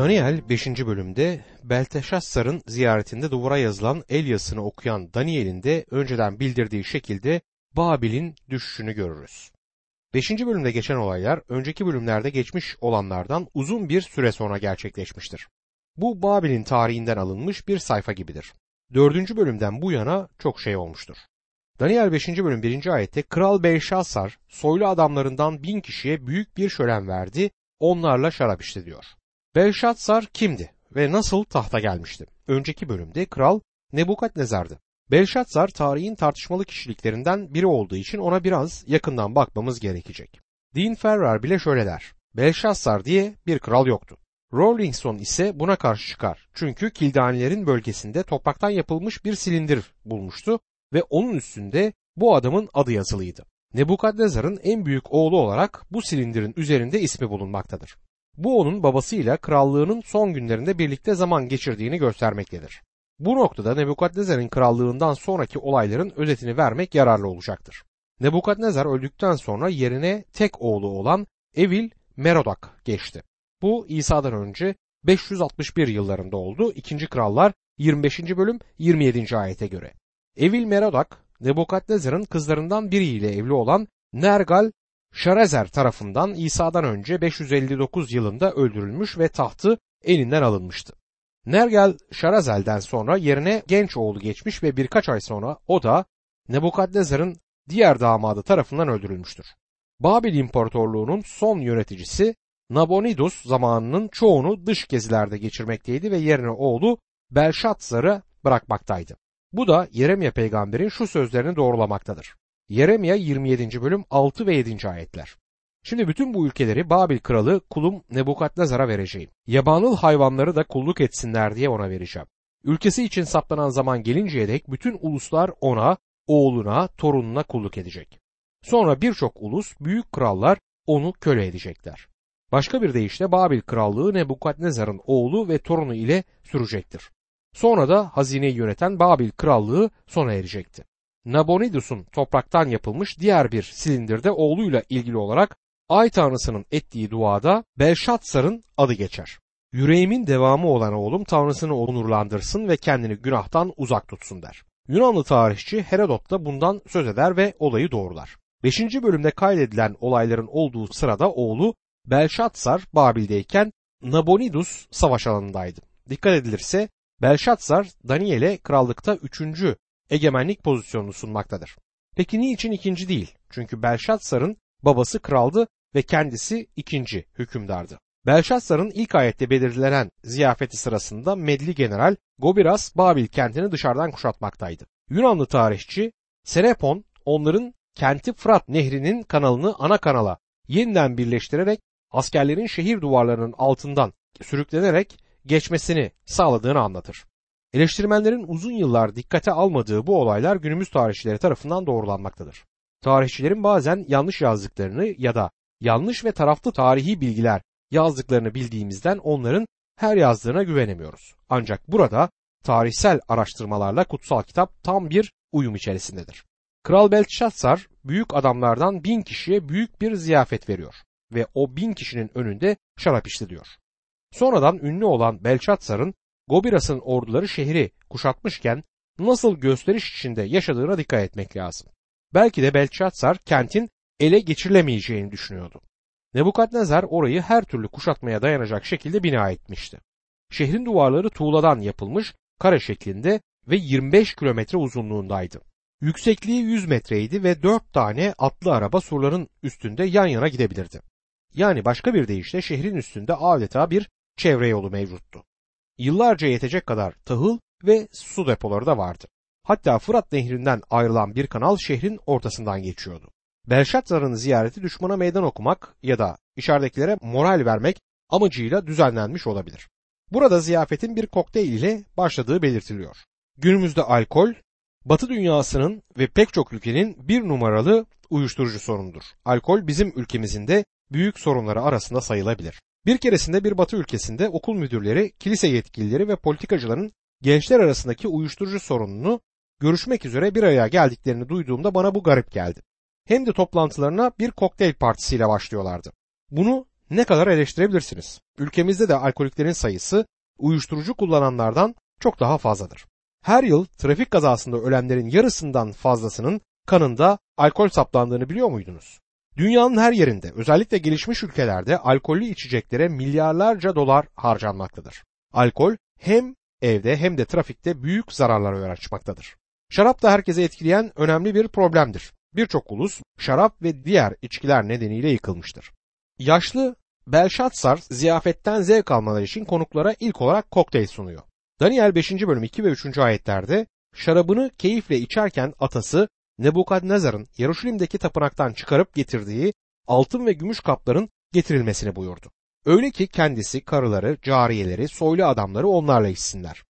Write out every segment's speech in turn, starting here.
Daniel 5. bölümde Belteşassar'ın ziyaretinde duvara yazılan el okuyan Daniel'in de önceden bildirdiği şekilde Babil'in düşüşünü görürüz. 5. bölümde geçen olaylar önceki bölümlerde geçmiş olanlardan uzun bir süre sonra gerçekleşmiştir. Bu Babil'in tarihinden alınmış bir sayfa gibidir. 4. bölümden bu yana çok şey olmuştur. Daniel 5. bölüm 1. ayette Kral Belshazzar soylu adamlarından bin kişiye büyük bir şölen verdi, onlarla şarap içti diyor. Belshazzar kimdi ve nasıl tahta gelmişti? Önceki bölümde kral Nebukadnezar'dı. Belshazzar tarihin tartışmalı kişiliklerinden biri olduğu için ona biraz yakından bakmamız gerekecek. Dean Ferrer bile şöyle der. Belshazzar diye bir kral yoktu. Rawlinson ise buna karşı çıkar. Çünkü Kildanilerin bölgesinde topraktan yapılmış bir silindir bulmuştu ve onun üstünde bu adamın adı yazılıydı. Nebukadnezar'ın en büyük oğlu olarak bu silindirin üzerinde ismi bulunmaktadır. Bu onun babasıyla krallığının son günlerinde birlikte zaman geçirdiğini göstermektedir. Bu noktada Nebukadnezar'ın krallığından sonraki olayların özetini vermek yararlı olacaktır. Nebukadnezar öldükten sonra yerine tek oğlu olan Evil Merodak geçti. Bu İsa'dan önce 561 yıllarında oldu. 2. Krallar 25. bölüm 27. ayete göre. Evil Merodak, Nebukadnezar'ın kızlarından biriyle evli olan Nergal Şarezer tarafından İsa'dan önce 559 yılında öldürülmüş ve tahtı elinden alınmıştı. Nergal Şarazel'den sonra yerine genç oğlu geçmiş ve birkaç ay sonra o da Nebukadnezar'ın diğer damadı tarafından öldürülmüştür. Babil İmparatorluğu'nun son yöneticisi Nabonidus zamanının çoğunu dış gezilerde geçirmekteydi ve yerine oğlu Belşatzar'ı bırakmaktaydı. Bu da Yeremye peygamberin şu sözlerini doğrulamaktadır. Yeremye 27. bölüm 6 ve 7. ayetler. Şimdi bütün bu ülkeleri Babil kralı kulum Nebukadnezar'a vereceğim. Yabanıl hayvanları da kulluk etsinler diye ona vereceğim. Ülkesi için saplanan zaman gelinceye dek bütün uluslar ona, oğluna, torununa kulluk edecek. Sonra birçok ulus, büyük krallar onu köle edecekler. Başka bir deyişle Babil krallığı Nebukadnezar'ın oğlu ve torunu ile sürecektir. Sonra da hazineyi yöneten Babil krallığı sona erecekti. Nabonidus'un topraktan yapılmış diğer bir silindirde oğluyla ilgili olarak ay tanrısının ettiği duada Belşatsar'ın adı geçer. Yüreğimin devamı olan oğlum tanrısını onurlandırsın ve kendini günahtan uzak tutsun der. Yunanlı tarihçi Herodot da bundan söz eder ve olayı doğrular. 5. bölümde kaydedilen olayların olduğu sırada oğlu Belşatsar Babil'deyken Nabonidus savaş alanındaydı. Dikkat edilirse Belşatsar Daniel'e krallıkta 3. egemenlik pozisyonunu sunmaktadır. Peki niçin ikinci değil? Çünkü Belşatsar'ın babası kraldı ve kendisi ikinci hükümdardı. Belşatsar'ın ilk ayette belirlenen ziyafeti sırasında Medli General Gobiras Babil kentini dışarıdan kuşatmaktaydı. Yunanlı tarihçi Serepon onların kenti Fırat nehrinin kanalını ana kanala yeniden birleştirerek askerlerin şehir duvarlarının altından sürüklenerek geçmesini sağladığını anlatır. Eleştirmenlerin uzun yıllar dikkate almadığı bu olaylar günümüz tarihçileri tarafından doğrulanmaktadır. Tarihçilerin bazen yanlış yazdıklarını ya da yanlış ve taraflı tarihi bilgiler yazdıklarını bildiğimizden onların her yazdığına güvenemiyoruz. Ancak burada tarihsel araştırmalarla kutsal kitap tam bir uyum içerisindedir. Kral Beltşatsar büyük adamlardan bin kişiye büyük bir ziyafet veriyor ve o bin kişinin önünde şarap içti diyor. Sonradan ünlü olan Belçatsar'ın Gobiras'ın orduları şehri kuşatmışken nasıl gösteriş içinde yaşadığına dikkat etmek lazım. Belki de Belçatsar kentin ele geçirilemeyeceğini düşünüyordu. Nebukadnezar orayı her türlü kuşatmaya dayanacak şekilde bina etmişti. Şehrin duvarları tuğladan yapılmış kare şeklinde ve 25 kilometre uzunluğundaydı. Yüksekliği 100 metreydi ve 4 tane atlı araba surların üstünde yan yana gidebilirdi. Yani başka bir deyişle şehrin üstünde adeta bir çevre yolu mevcuttu. Yıllarca yetecek kadar tahıl ve su depoları da vardı. Hatta Fırat nehrinden ayrılan bir kanal şehrin ortasından geçiyordu. Belşatzar'ın ziyareti düşmana meydan okumak ya da içeridekilere moral vermek amacıyla düzenlenmiş olabilir. Burada ziyafetin bir kokteyl ile başladığı belirtiliyor. Günümüzde alkol, Batı dünyasının ve pek çok ülkenin bir numaralı uyuşturucu sorunudur. Alkol bizim ülkemizin de büyük sorunları arasında sayılabilir. Bir keresinde bir batı ülkesinde okul müdürleri, kilise yetkilileri ve politikacıların gençler arasındaki uyuşturucu sorununu görüşmek üzere bir araya geldiklerini duyduğumda bana bu garip geldi. Hem de toplantılarına bir kokteyl partisiyle başlıyorlardı. Bunu ne kadar eleştirebilirsiniz? Ülkemizde de alkoliklerin sayısı uyuşturucu kullananlardan çok daha fazladır. Her yıl trafik kazasında ölenlerin yarısından fazlasının kanında alkol saplandığını biliyor muydunuz? Dünyanın her yerinde özellikle gelişmiş ülkelerde alkollü içeceklere milyarlarca dolar harcanmaktadır. Alkol hem evde hem de trafikte büyük zararlara yol açmaktadır. Şarap da herkese etkileyen önemli bir problemdir. Birçok ulus şarap ve diğer içkiler nedeniyle yıkılmıştır. Yaşlı Belşatsar ziyafetten zevk almaları için konuklara ilk olarak kokteyl sunuyor. Daniel 5. bölüm 2 ve 3. ayetlerde şarabını keyifle içerken atası Nebukadnezar'ın Yeruşalim'deki tapınaktan çıkarıp getirdiği altın ve gümüş kapların getirilmesini buyurdu. Öyle ki kendisi, karıları, cariyeleri, soylu adamları onlarla içsinler.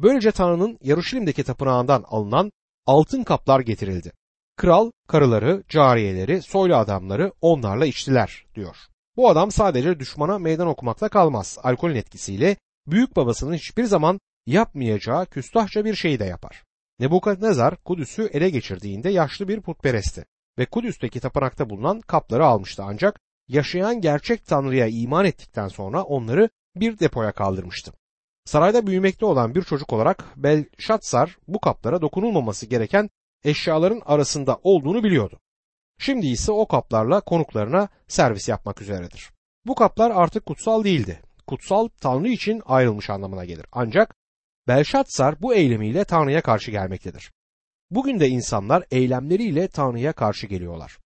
Böylece Tanrı'nın Yeruşalim'deki tapınağından alınan altın kaplar getirildi. Kral, karıları, cariyeleri, soylu adamları onlarla içtiler diyor. Bu adam sadece düşmana meydan okumakla kalmaz. Alkolün etkisiyle büyük babasının hiçbir zaman yapmayacağı küstahça bir şeyi de yapar. Nebukadnezar Kudüs'ü ele geçirdiğinde yaşlı bir putperestti ve Kudüs'teki tapınakta bulunan kapları almıştı ancak yaşayan gerçek Tanrı'ya iman ettikten sonra onları bir depoya kaldırmıştı. Sarayda büyümekte olan bir çocuk olarak Belşatsar bu kaplara dokunulmaması gereken eşyaların arasında olduğunu biliyordu. Şimdi ise o kaplarla konuklarına servis yapmak üzeredir. Bu kaplar artık kutsal değildi. Kutsal Tanrı için ayrılmış anlamına gelir. Ancak Belşatsar bu eylemiyle Tanrı'ya karşı gelmektedir. Bugün de insanlar eylemleriyle Tanrı'ya karşı geliyorlar.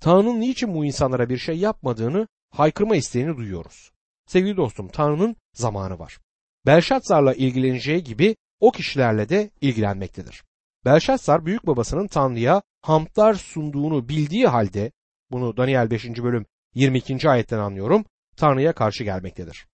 Tanrı'nın niçin bu insanlara bir şey yapmadığını haykırma isteğini duyuyoruz. Sevgili dostum Tanrı'nın zamanı var. Belşatsar'la ilgileneceği gibi o kişilerle de ilgilenmektedir. Belşatsar büyük babasının Tanrı'ya hamdlar sunduğunu bildiği halde bunu Daniel 5. bölüm 22. ayetten anlıyorum Tanrı'ya karşı gelmektedir.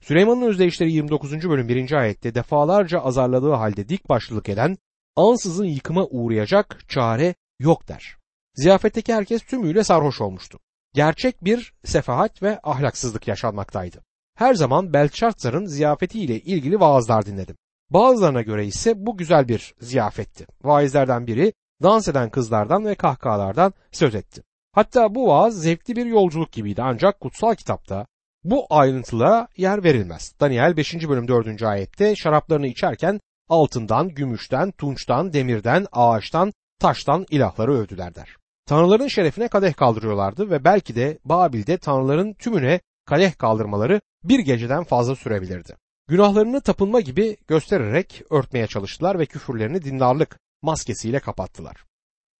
Süleyman'ın özdeyişleri 29. bölüm 1. ayette defalarca azarladığı halde dik başlılık eden ansızın yıkıma uğrayacak çare yok der. Ziyafetteki herkes tümüyle sarhoş olmuştu. Gerçek bir sefahat ve ahlaksızlık yaşanmaktaydı. Her zaman Belçatsar'ın ziyafetiyle ilgili vaazlar dinledim. Bazılarına göre ise bu güzel bir ziyafetti. Vaizlerden biri dans eden kızlardan ve kahkahalardan söz etti. Hatta bu vaaz zevkli bir yolculuk gibiydi ancak kutsal kitapta bu ayrıntılara yer verilmez. Daniel 5. bölüm 4. ayette şaraplarını içerken altından, gümüşten, tunçtan, demirden, ağaçtan, taştan ilahları övdüler der. Tanrıların şerefine kadeh kaldırıyorlardı ve belki de Babil'de tanrıların tümüne kadeh kaldırmaları bir geceden fazla sürebilirdi. Günahlarını tapınma gibi göstererek örtmeye çalıştılar ve küfürlerini dindarlık maskesiyle kapattılar.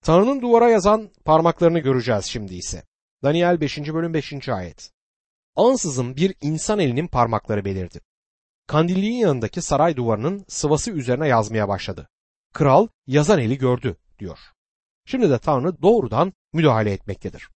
Tanrı'nın duvara yazan parmaklarını göreceğiz şimdi ise. Daniel 5. bölüm 5. ayet. Ansızın bir insan elinin parmakları belirdi. Kandilliğin yanındaki saray duvarının sıvası üzerine yazmaya başladı. Kral yazan eli gördü diyor. Şimdi de Tanrı doğrudan müdahale etmektedir.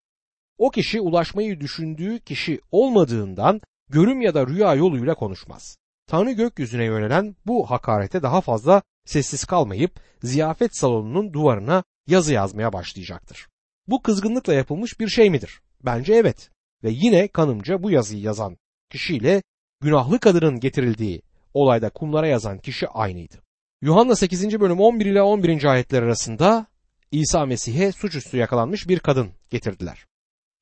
O kişi ulaşmayı düşündüğü kişi olmadığından görüm ya da rüya yoluyla konuşmaz. Tanrı gökyüzüne yönelen bu hakarete daha fazla sessiz kalmayıp ziyafet salonunun duvarına yazı yazmaya başlayacaktır. Bu kızgınlıkla yapılmış bir şey midir? Bence evet. Ve yine kanımca bu yazıyı yazan kişiyle günahlı kadının getirildiği olayda kumlara yazan kişi aynıydı. Yuhanna 8. bölüm 11 ile 11. ayetler arasında İsa Mesih'e suçüstü yakalanmış bir kadın getirdiler.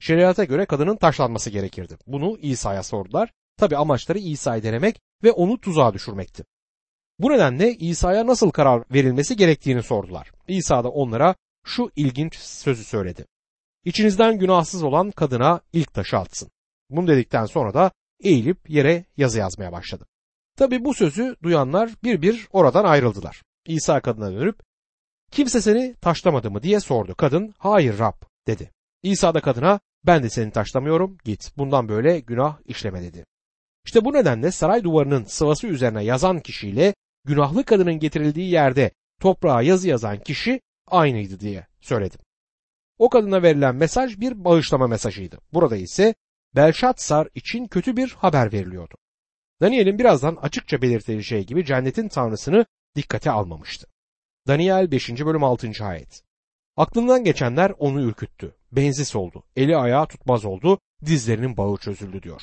Şeriata göre kadının taşlanması gerekirdi. Bunu İsa'ya sordular. Tabi amaçları İsa'yı denemek ve onu tuzağa düşürmekti. Bu nedenle İsa'ya nasıl karar verilmesi gerektiğini sordular. İsa da onlara şu ilginç sözü söyledi. İçinizden günahsız olan kadına ilk taşı atsın. Bunu dedikten sonra da eğilip yere yazı yazmaya başladı. Tabi bu sözü duyanlar bir bir oradan ayrıldılar. İsa kadına dönüp kimse seni taşlamadı mı diye sordu. Kadın hayır Rab dedi. İsa da kadına ben de seni taşlamıyorum git bundan böyle günah işleme dedi. İşte bu nedenle saray duvarının sıvası üzerine yazan kişiyle günahlı kadının getirildiği yerde toprağa yazı yazan kişi aynıydı diye söyledim. O kadına verilen mesaj bir bağışlama mesajıydı. Burada ise Belşatsar için kötü bir haber veriliyordu. Daniel'in birazdan açıkça belirtileceği gibi cennetin tanrısını dikkate almamıştı. Daniel 5. bölüm 6. ayet. Aklından geçenler onu ürküttü. Benzis oldu. Eli ayağı tutmaz oldu. Dizlerinin bağı çözüldü diyor.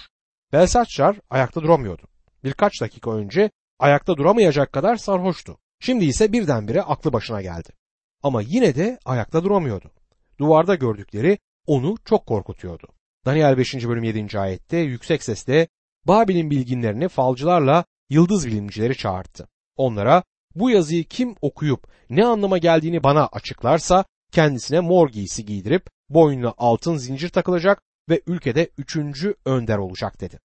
Belsaçlar ayakta duramıyordu. Birkaç dakika önce ayakta duramayacak kadar sarhoştu. Şimdi ise birdenbire aklı başına geldi. Ama yine de ayakta duramıyordu. Duvarda gördükleri onu çok korkutuyordu. Daniel 5. bölüm 7. ayette yüksek sesle Babil'in bilginlerini falcılarla yıldız bilimcileri çağırttı. Onlara bu yazıyı kim okuyup ne anlama geldiğini bana açıklarsa kendisine mor giysi giydirip boynuna altın zincir takılacak ve ülkede üçüncü önder olacak dedi.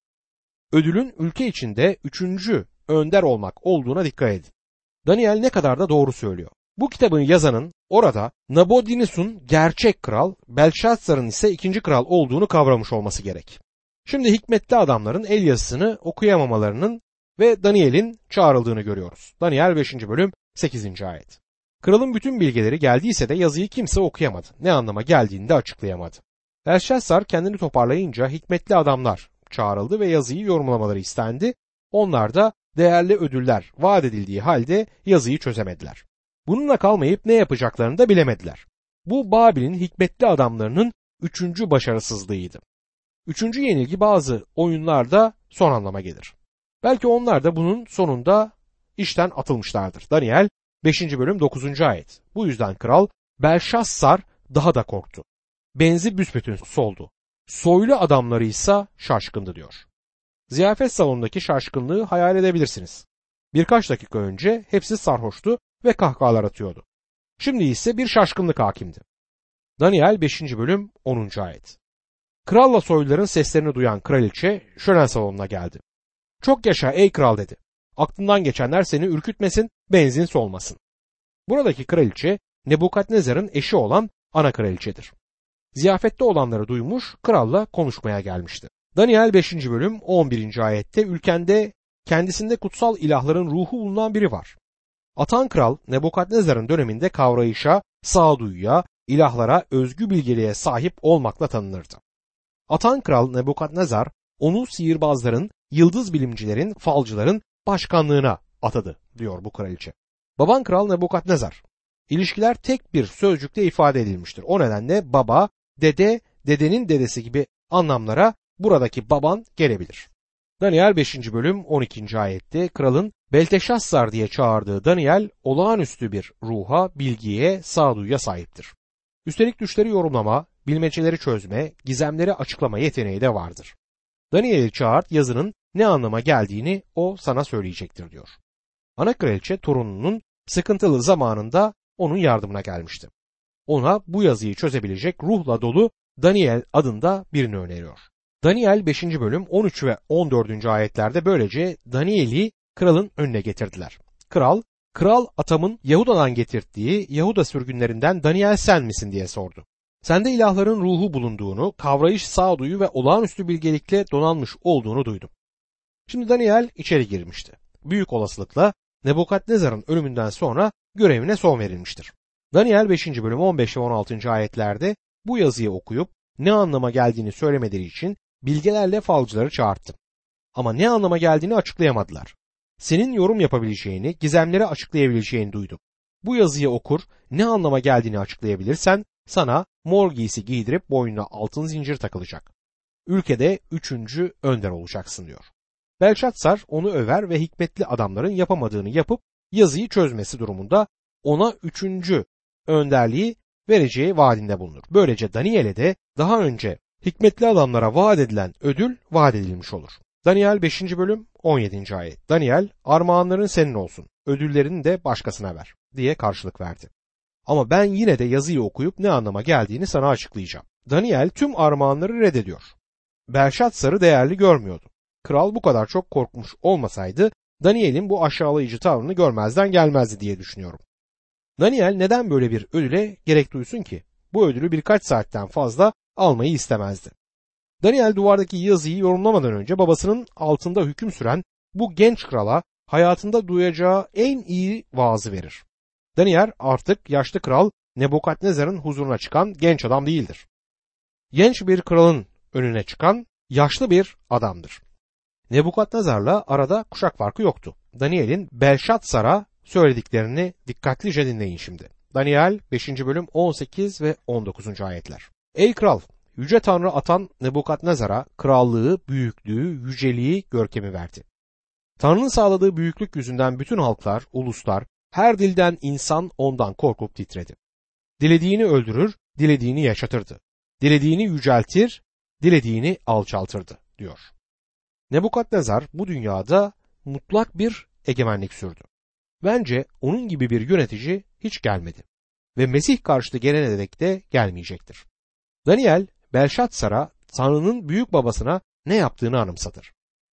Ödülün ülke içinde üçüncü önder olmak olduğuna dikkat edin. Daniel ne kadar da doğru söylüyor. Bu kitabın yazanın orada Nabonidus'un gerçek kral, Belşazzar'ın ise ikinci kral olduğunu kavramış olması gerek. Şimdi hikmetli adamların el yazısını okuyamamalarının ve Daniel'in çağrıldığını görüyoruz. Daniel 5. bölüm 8. ayet. Kralın bütün bilgileri geldiyse de yazıyı kimse okuyamadı. Ne anlama geldiğini de açıklayamadı. Belşazzar kendini toparlayınca hikmetli adamlar çağrıldı ve yazıyı yorumlamaları istendi. Onlar da değerli ödüller vaat edildiği halde yazıyı çözemediler. Bununla kalmayıp ne yapacaklarını da bilemediler. Bu Babil'in hikmetli adamlarının üçüncü başarısızlığıydı. Üçüncü yenilgi bazı oyunlarda son anlama gelir. Belki onlar da bunun sonunda işten atılmışlardır. Daniel 5. bölüm 9. ayet. Bu yüzden kral Belşassar daha da korktu. Benzi büsbütün soldu. Soylu adamları ise şaşkındı diyor. Ziyafet salonundaki şaşkınlığı hayal edebilirsiniz. Birkaç dakika önce hepsi sarhoştu ve kahkahalar atıyordu. Şimdi ise bir şaşkınlık hakimdi. Daniel 5. bölüm 10. ayet. Kralla soyluların seslerini duyan kraliçe şölen salonuna geldi. Çok yaşa ey kral dedi. Aklından geçenler seni ürkütmesin, benzin solmasın. Buradaki kraliçe Nebukadnezar'ın eşi olan ana kraliçedir. Ziyafette olanları duymuş, kralla konuşmaya gelmişti. Daniel 5. bölüm 11. ayette ülkende kendisinde kutsal ilahların ruhu bulunan biri var. Atan kral Nebukadnezar'ın döneminde kavrayışa, sağduyuya, ilahlara özgü bilgeliğe sahip olmakla tanınırdı. Atan kral Nebukadnezar onu sihirbazların, yıldız bilimcilerin, falcıların başkanlığına atadı diyor bu kraliçe. Baban kral Nebukadnezar. İlişkiler tek bir sözcükte ifade edilmiştir. O nedenle baba, dede, dedenin dedesi gibi anlamlara buradaki baban gelebilir. Daniel 5. bölüm 12. ayette kralın Belteşassar diye çağırdığı Daniel olağanüstü bir ruha, bilgiye, sağduyuya sahiptir. Üstelik düşleri yorumlama, bilmeceleri çözme, gizemleri açıklama yeteneği de vardır. Daniel'i çağırt yazının ne anlama geldiğini o sana söyleyecektir diyor. Ana kraliçe torununun sıkıntılı zamanında onun yardımına gelmişti. Ona bu yazıyı çözebilecek ruhla dolu Daniel adında birini öneriyor. Daniel 5. bölüm 13 ve 14. ayetlerde böylece Daniel'i kralın önüne getirdiler. Kral, kral atamın Yahuda'dan getirdiği Yahuda sürgünlerinden Daniel sen misin diye sordu. Sende ilahların ruhu bulunduğunu, kavrayış sağduyu ve olağanüstü bilgelikle donanmış olduğunu duydum. Şimdi Daniel içeri girmişti. Büyük olasılıkla Nebukadnezar'ın ölümünden sonra görevine son verilmiştir. Daniel 5. bölüm 15 ve 16. ayetlerde bu yazıyı okuyup ne anlama geldiğini söylemeleri için bilgelerle falcıları çağırttım. Ama ne anlama geldiğini açıklayamadılar. Senin yorum yapabileceğini, gizemleri açıklayabileceğini duydum. Bu yazıyı okur, ne anlama geldiğini açıklayabilirsen sana mor giysi giydirip boynuna altın zincir takılacak. Ülkede üçüncü önder olacaksın diyor. Belşatsar onu över ve hikmetli adamların yapamadığını yapıp yazıyı çözmesi durumunda ona üçüncü önderliği vereceği vaadinde bulunur. Böylece Daniel'e de daha önce hikmetli adamlara vaat edilen ödül vaat edilmiş olur. Daniel 5. bölüm 17. ayet. Daniel armağanların senin olsun, ödüllerini de başkasına ver diye karşılık verdi. Ama ben yine de yazıyı okuyup ne anlama geldiğini sana açıklayacağım. Daniel tüm armağanları reddediyor. Belşatsar'ı değerli görmüyordu. Kral bu kadar çok korkmuş olmasaydı Daniel'in bu aşağılayıcı tavrını görmezden gelmezdi diye düşünüyorum. Daniel neden böyle bir ödüle gerek duysun ki? Bu ödülü birkaç saatten fazla almayı istemezdi. Daniel duvardaki yazıyı yorumlamadan önce babasının altında hüküm süren bu genç krala hayatında duyacağı en iyi vaazı verir. Daniel artık yaşlı kral Nebukadnezar'ın huzuruna çıkan genç adam değildir. Genç bir kralın önüne çıkan yaşlı bir adamdır. Nebukadnezar'la arada kuşak farkı yoktu. Daniel'in Belşatsar'a söylediklerini dikkatlice dinleyin şimdi. Daniel 5. bölüm 18 ve 19. ayetler. Ey kral, yüce tanrı atan Nebukadnezar'a krallığı, büyüklüğü, yüceliği, görkemi verdi. Tanrı'nın sağladığı büyüklük yüzünden bütün halklar, uluslar, her dilden insan ondan korkup titredi. Dilediğini öldürür, dilediğini yaşatırdı. Dilediğini yüceltir, dilediğini alçaltırdı diyor. Nebukadnezar bu dünyada mutlak bir egemenlik sürdü. Bence onun gibi bir yönetici hiç gelmedi ve Mesih karşıtı gelene dek de gelmeyecektir. Daniel, Belşatsar'a Tanrı'nın büyük babasına ne yaptığını anımsatır.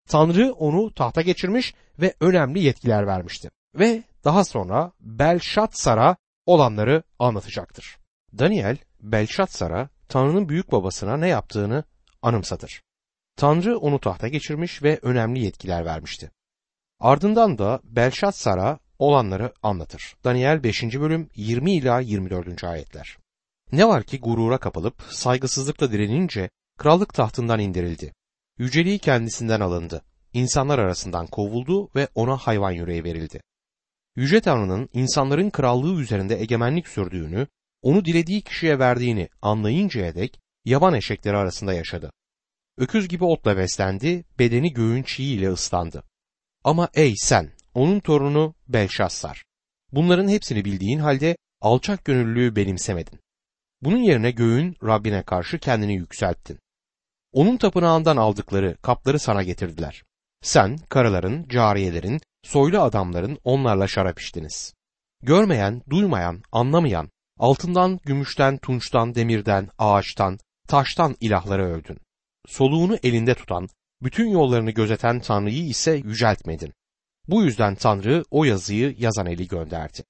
Tanrı onu tahta geçirmiş ve önemli yetkiler vermişti. Ve daha sonra Belşatsar'a olanları anlatacaktır. Daniel, Belşatsar'a Tanrı'nın büyük babasına ne yaptığını anımsatır. Tanrı onu tahta geçirmiş ve önemli yetkiler vermişti. Ardından da Belşatsar'a olanları anlatır. Daniel 5. bölüm 20 ila 24. ayetler. Ne var ki gurura kapılıp saygısızlıkla direnince krallık tahtından indirildi. Yüceliği kendisinden alındı. İnsanlar arasından kovuldu ve ona hayvan yüreği verildi. Yüce Tanrı'nın insanların krallığı üzerinde egemenlik sürdüğünü, onu dilediği kişiye verdiğini anlayıncaya dek yaban eşekleri arasında yaşadı. Öküz gibi otla beslendi, bedeni göğün çiğiyle ıslandı. Ama ey sen, onun torunu Belşassar, bunların hepsini bildiğin halde alçak gönüllülüğü benimsemedin. Bunun yerine göğün Rabbine karşı kendini yükselttin. Onun tapınağından aldıkları kapları sana getirdiler. Sen, karıların, cariyelerin, soylu adamların onlarla şarap içtiniz. Görmeyen, duymayan, anlamayan, altından, gümüşten, tunçtan, demirden, ağaçtan, taştan ilahları övdün. Soluğunu elinde tutan, bütün yollarını gözeten Tanrı'yı ise yüceltmedin. Bu yüzden Tanrı o yazıyı yazan eli gönderdi.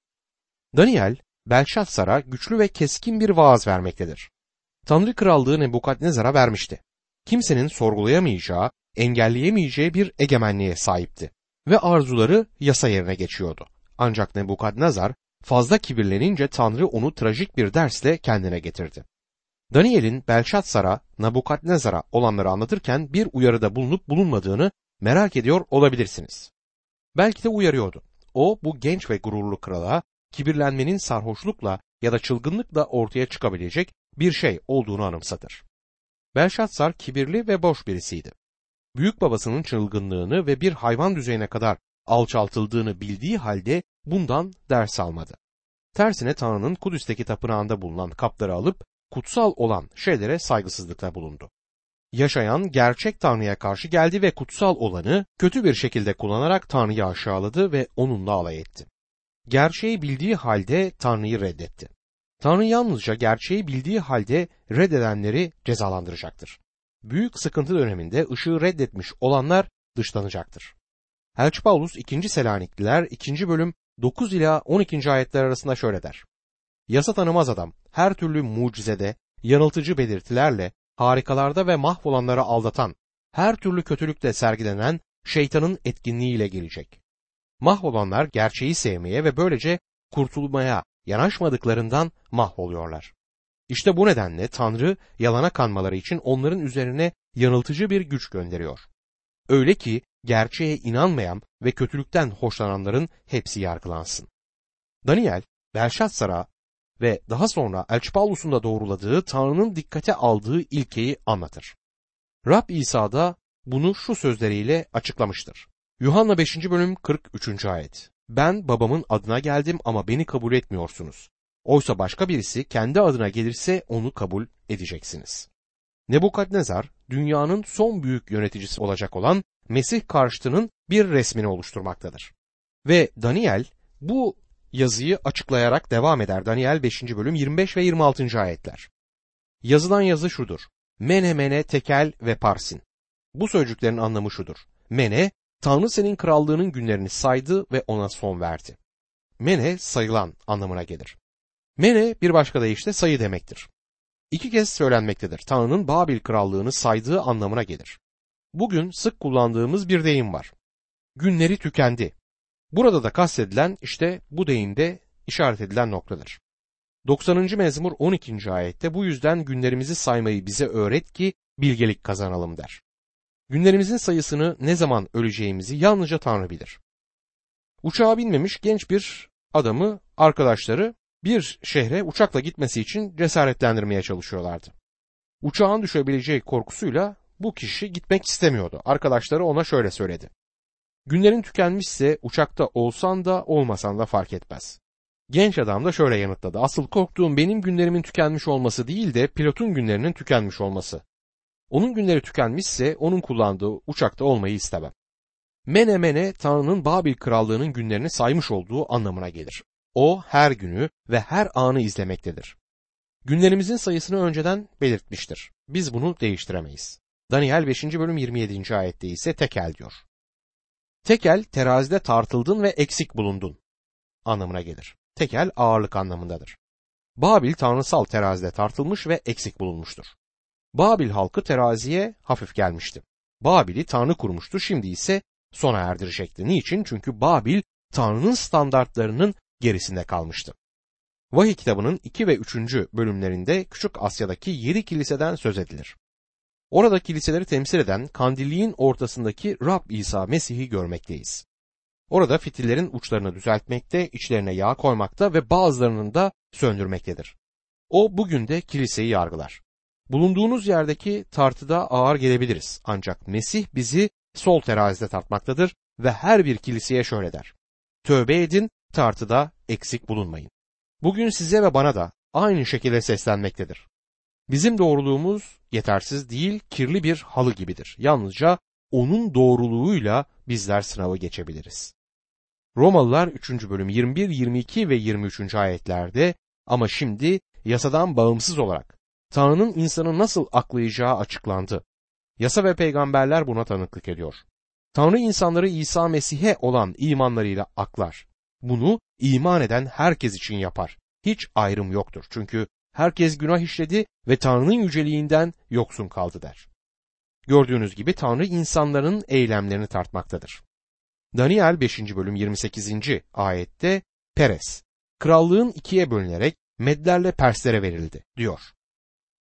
Daniel, Belşatsar'a güçlü ve keskin bir vaaz vermektedir. Tanrı krallığı Nebukadnezar'a vermişti. Kimsenin sorgulayamayacağı, engelleyemeyeceği bir egemenliğe sahipti ve arzuları yasa yerine geçiyordu. Ancak Nebukadnezar fazla kibirlenince Tanrı onu trajik bir dersle kendine getirdi. Daniel'in Belşatsar'a, Nabukadnezar'a olanları anlatırken bir uyarıda bulunup bulunmadığını merak ediyor olabilirsiniz. Belki de uyarıyordu. O bu genç ve gururlu krala kibirlenmenin sarhoşlukla ya da çılgınlıkla ortaya çıkabilecek bir şey olduğunu anımsatır. Belşatsar kibirli ve boş birisiydi. Büyük babasının çılgınlığını ve bir hayvan düzeyine kadar alçaltıldığını bildiği halde bundan ders almadı. Tersine Tanrı'nın Kudüs'teki tapınağında bulunan kapları alıp kutsal olan şeylere saygısızlıkta bulundu. Yaşayan gerçek Tanrı'ya karşı geldi ve kutsal olanı kötü bir şekilde kullanarak Tanrı'yı aşağıladı ve onunla alay etti. Gerçeği bildiği halde Tanrı'yı reddetti. Tanrı yalnızca gerçeği bildiği halde reddedenleri cezalandıracaktır. Büyük sıkıntı döneminde ışığı reddetmiş olanlar dışlanacaktır. Elçi Paulus 2. Selanikliler 2. bölüm 9 ila 12. ayetler arasında şöyle der. Yasa tanımaz adam her türlü mucizede, yanıltıcı belirtilerle, harikalarda ve mahvolanları aldatan, her türlü kötülükte sergilenen şeytanın etkinliğiyle gelecek. Mahvolanlar gerçeği sevmeye ve böylece kurtulmaya yanaşmadıklarından mahvoluyorlar. İşte bu nedenle Tanrı yalana kanmaları için onların üzerine yanıltıcı bir güç gönderiyor. Öyle ki gerçeğe inanmayan ve kötülükten hoşlananların hepsi yargılansın. Daniel, Belşatsar'a ve daha sonra Elçi da doğruladığı Tanrı'nın dikkate aldığı ilkeyi anlatır. Rab İsa da bunu şu sözleriyle açıklamıştır. Yuhanna 5. bölüm 43. ayet. Ben babamın adına geldim ama beni kabul etmiyorsunuz. Oysa başka birisi kendi adına gelirse onu kabul edeceksiniz. Nebukadnezar dünyanın son büyük yöneticisi olacak olan Mesih karşıtının bir resmini oluşturmaktadır. Ve Daniel bu yazıyı açıklayarak devam eder. Daniel 5. bölüm 25 ve 26. ayetler. Yazılan yazı şudur. Mene mene tekel ve parsin. Bu sözcüklerin anlamı şudur. Mene, Tanrı senin krallığının günlerini saydı ve ona son verdi. Mene sayılan anlamına gelir. Mene bir başka deyişle sayı demektir. İki kez söylenmektedir. Tanrı'nın Babil krallığını saydığı anlamına gelir. Bugün sık kullandığımız bir deyim var. Günleri tükendi. Burada da kastedilen işte bu deyimde işaret edilen noktadır. 90. mezmur 12. ayette bu yüzden günlerimizi saymayı bize öğret ki bilgelik kazanalım der. Günlerimizin sayısını ne zaman öleceğimizi yalnızca Tanrı bilir. Uçağa binmemiş genç bir adamı arkadaşları bir şehre uçakla gitmesi için cesaretlendirmeye çalışıyorlardı. Uçağın düşebileceği korkusuyla bu kişi gitmek istemiyordu. Arkadaşları ona şöyle söyledi. Günlerin tükenmişse uçakta olsan da olmasan da fark etmez. Genç adam da şöyle yanıtladı. Asıl korktuğum benim günlerimin tükenmiş olması değil de pilotun günlerinin tükenmiş olması. Onun günleri tükenmişse onun kullandığı uçakta olmayı istemem. Mene mene Tanrı'nın Babil krallığının günlerini saymış olduğu anlamına gelir. O her günü ve her anı izlemektedir. Günlerimizin sayısını önceden belirtmiştir. Biz bunu değiştiremeyiz. Daniel 5. bölüm 27. ayette ise tekel diyor. Tekel terazide tartıldın ve eksik bulundun anlamına gelir. Tekel ağırlık anlamındadır. Babil tanrısal terazide tartılmış ve eksik bulunmuştur. Babil halkı teraziye hafif gelmişti. Babil'i tanrı kurmuştu şimdi ise sona erdirecekti. Niçin? Çünkü Babil tanrının standartlarının gerisinde kalmıştı. Vahiy kitabının 2 ve 3. bölümlerinde Küçük Asya'daki yeri kiliseden söz edilir. Orada kiliseleri temsil eden kandilliğin ortasındaki Rab İsa Mesih'i görmekteyiz. Orada fitillerin uçlarını düzeltmekte, içlerine yağ koymakta ve bazılarının da söndürmektedir. O bugün de kiliseyi yargılar. Bulunduğunuz yerdeki tartıda ağır gelebiliriz ancak Mesih bizi sol terazide tartmaktadır ve her bir kiliseye şöyle der. Tövbe edin, tartıda eksik bulunmayın. Bugün size ve bana da aynı şekilde seslenmektedir. Bizim doğruluğumuz yetersiz değil, kirli bir halı gibidir. Yalnızca onun doğruluğuyla bizler sınavı geçebiliriz. Romalılar 3. bölüm 21, 22 ve 23. ayetlerde ama şimdi yasadan bağımsız olarak Tanrı'nın insanı nasıl aklayacağı açıklandı. Yasa ve peygamberler buna tanıklık ediyor. Tanrı insanları İsa Mesih'e olan imanlarıyla aklar. Bunu iman eden herkes için yapar. Hiç ayrım yoktur. Çünkü herkes günah işledi ve Tanrı'nın yüceliğinden yoksun kaldı der. Gördüğünüz gibi Tanrı insanların eylemlerini tartmaktadır. Daniel 5. bölüm 28. ayette Peres, krallığın ikiye bölünerek Medlerle Perslere verildi diyor.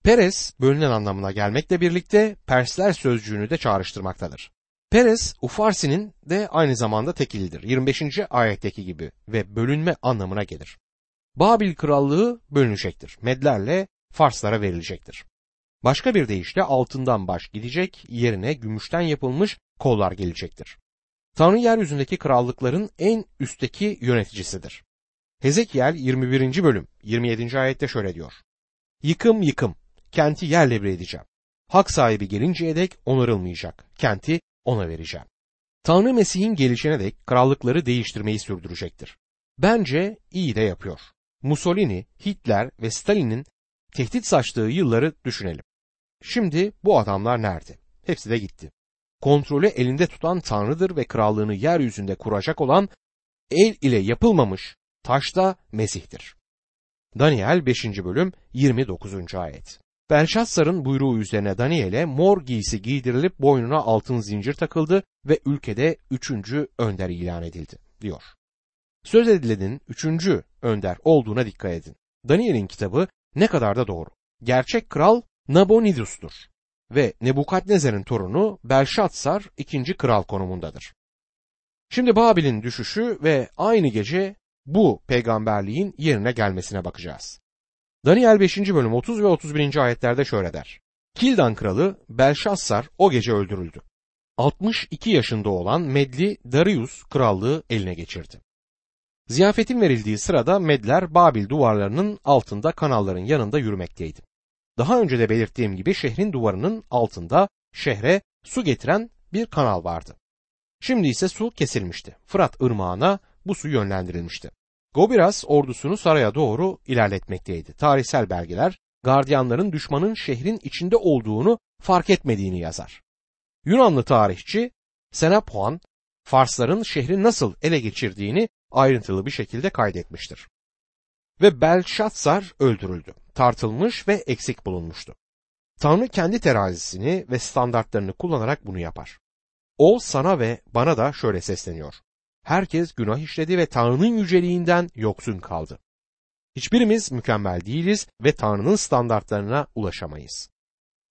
Peres bölünen anlamına gelmekle birlikte Persler sözcüğünü de çağrıştırmaktadır. Peres, Ufarsi'nin de aynı zamanda tekilidir. 25. ayetteki gibi ve bölünme anlamına gelir. Babil krallığı bölünecektir. Medlerle Farslara verilecektir. Başka bir deyişle altından baş gidecek, yerine gümüşten yapılmış kollar gelecektir. Tanrı yeryüzündeki krallıkların en üstteki yöneticisidir. Hezekiel 21. bölüm 27. ayette şöyle diyor. Yıkım yıkım, kenti yerle bir edeceğim. Hak sahibi gelinceye dek onarılmayacak, kenti ona vereceğim. Tanrı Mesih'in gelişine dek krallıkları değiştirmeyi sürdürecektir. Bence iyi de yapıyor. Mussolini, Hitler ve Stalin'in tehdit saçtığı yılları düşünelim. Şimdi bu adamlar nerede? Hepsi de gitti. Kontrolü elinde tutan Tanrı'dır ve krallığını yeryüzünde kuracak olan el ile yapılmamış taşta Mesih'tir. Daniel 5. bölüm 29. ayet. Belşassar'ın buyruğu üzerine Daniel'e mor giysi giydirilip boynuna altın zincir takıldı ve ülkede üçüncü önder ilan edildi, diyor. Söz edilenin üçüncü önder olduğuna dikkat edin. Daniel'in kitabı ne kadar da doğru. Gerçek kral Nabonidus'tur ve Nebukadnezar'ın torunu Belşatsar ikinci kral konumundadır. Şimdi Babil'in düşüşü ve aynı gece bu peygamberliğin yerine gelmesine bakacağız. Daniel 5. bölüm 30 ve 31. ayetlerde şöyle der. Kildan kralı Belşassar o gece öldürüldü. 62 yaşında olan Medli Darius krallığı eline geçirdi. Ziyafetin verildiği sırada Medler Babil duvarlarının altında kanalların yanında yürümekteydi. Daha önce de belirttiğim gibi şehrin duvarının altında şehre su getiren bir kanal vardı. Şimdi ise su kesilmişti. Fırat ırmağına bu su yönlendirilmişti. Gobiras ordusunu saraya doğru ilerletmekteydi. Tarihsel belgeler gardiyanların düşmanın şehrin içinde olduğunu fark etmediğini yazar. Yunanlı tarihçi Senapuan, Farsların şehri nasıl ele geçirdiğini ayrıntılı bir şekilde kaydetmiştir. Ve Belşatsar öldürüldü, tartılmış ve eksik bulunmuştu. Tanrı kendi terazisini ve standartlarını kullanarak bunu yapar. O sana ve bana da şöyle sesleniyor herkes günah işledi ve Tanrı'nın yüceliğinden yoksun kaldı. Hiçbirimiz mükemmel değiliz ve Tanrı'nın standartlarına ulaşamayız.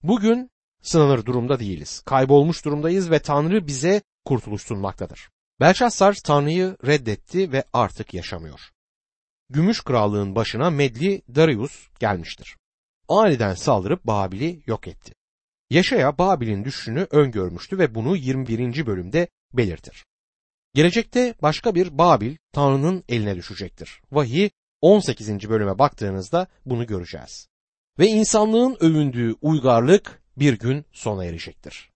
Bugün sınanır durumda değiliz. Kaybolmuş durumdayız ve Tanrı bize kurtuluş sunmaktadır. Belşassar Tanrı'yı reddetti ve artık yaşamıyor. Gümüş krallığın başına Medli Darius gelmiştir. Aniden saldırıp Babil'i yok etti. Yaşaya Babil'in düşüşünü öngörmüştü ve bunu 21. bölümde belirtir. Gelecekte başka bir Babil Tanrı'nın eline düşecektir. Vahiy 18. bölüme baktığınızda bunu göreceğiz. Ve insanlığın övündüğü uygarlık bir gün sona erecektir.